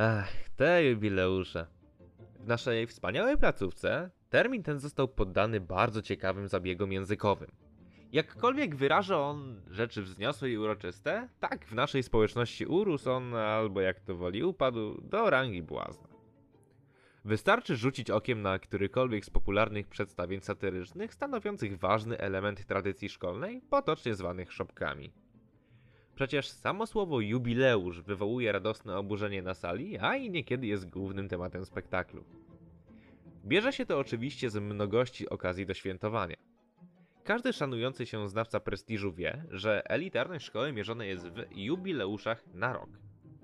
Ach, te jubileusze. W naszej wspaniałej placówce termin ten został poddany bardzo ciekawym zabiegom językowym. Jakkolwiek wyraża on rzeczy wzniosłe i uroczyste, tak w naszej społeczności urósł on, albo jak to woli, upadł do rangi błazna. Wystarczy rzucić okiem na którykolwiek z popularnych przedstawień satyrycznych stanowiących ważny element tradycji szkolnej, potocznie zwanych szopkami. Przecież samo słowo jubileusz wywołuje radosne oburzenie na sali, a i niekiedy jest głównym tematem spektaklu. Bierze się to oczywiście z mnogości okazji do świętowania. Każdy szanujący się znawca prestiżu wie, że elitarność szkoły mierzone jest w jubileuszach na rok.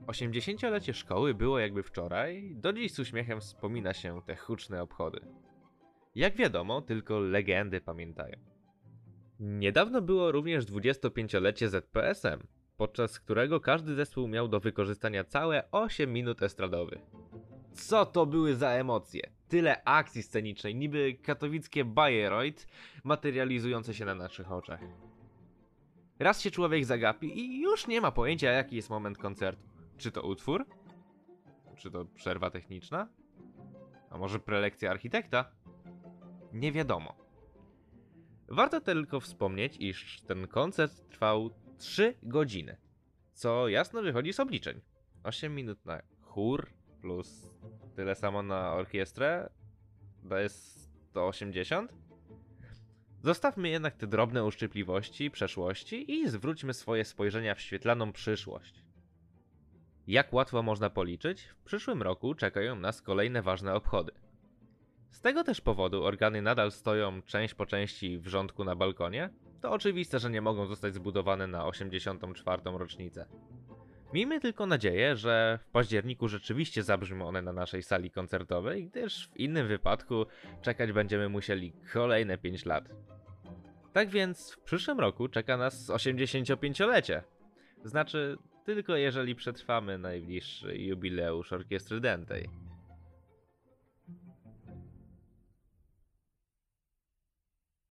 80-lecie szkoły było jakby wczoraj, do dziś z uśmiechem wspomina się te huczne obchody. Jak wiadomo, tylko legendy pamiętają. Niedawno było również 25-lecie ZPSM, podczas którego każdy zespół miał do wykorzystania całe 8 minut estradowych. Co to były za emocje? Tyle akcji scenicznej, niby katowickie Bayreuth, materializujące się na naszych oczach. Raz się człowiek zagapi i już nie ma pojęcia, jaki jest moment koncertu. Czy to utwór? Czy to przerwa techniczna? A może prelekcja architekta? Nie wiadomo. Warto tylko wspomnieć, iż ten koncert trwał 3 godziny, co jasno wychodzi z obliczeń. 8 minut na chór plus tyle samo na orkiestrę daje 180. Zostawmy jednak te drobne uszczypliwości przeszłości i zwróćmy swoje spojrzenia w świetlaną przyszłość. Jak łatwo można policzyć, w przyszłym roku czekają nas kolejne ważne obchody. Z tego też powodu organy nadal stoją część po części w rządku na balkonie. To oczywiste, że nie mogą zostać zbudowane na 84. rocznicę. Miejmy tylko nadzieję, że w październiku rzeczywiście zabrzmią one na naszej sali koncertowej, gdyż w innym wypadku czekać będziemy musieli kolejne 5 lat. Tak więc w przyszłym roku czeka nas 85-lecie. Znaczy, tylko jeżeli przetrwamy najbliższy jubileusz orkiestry dętej.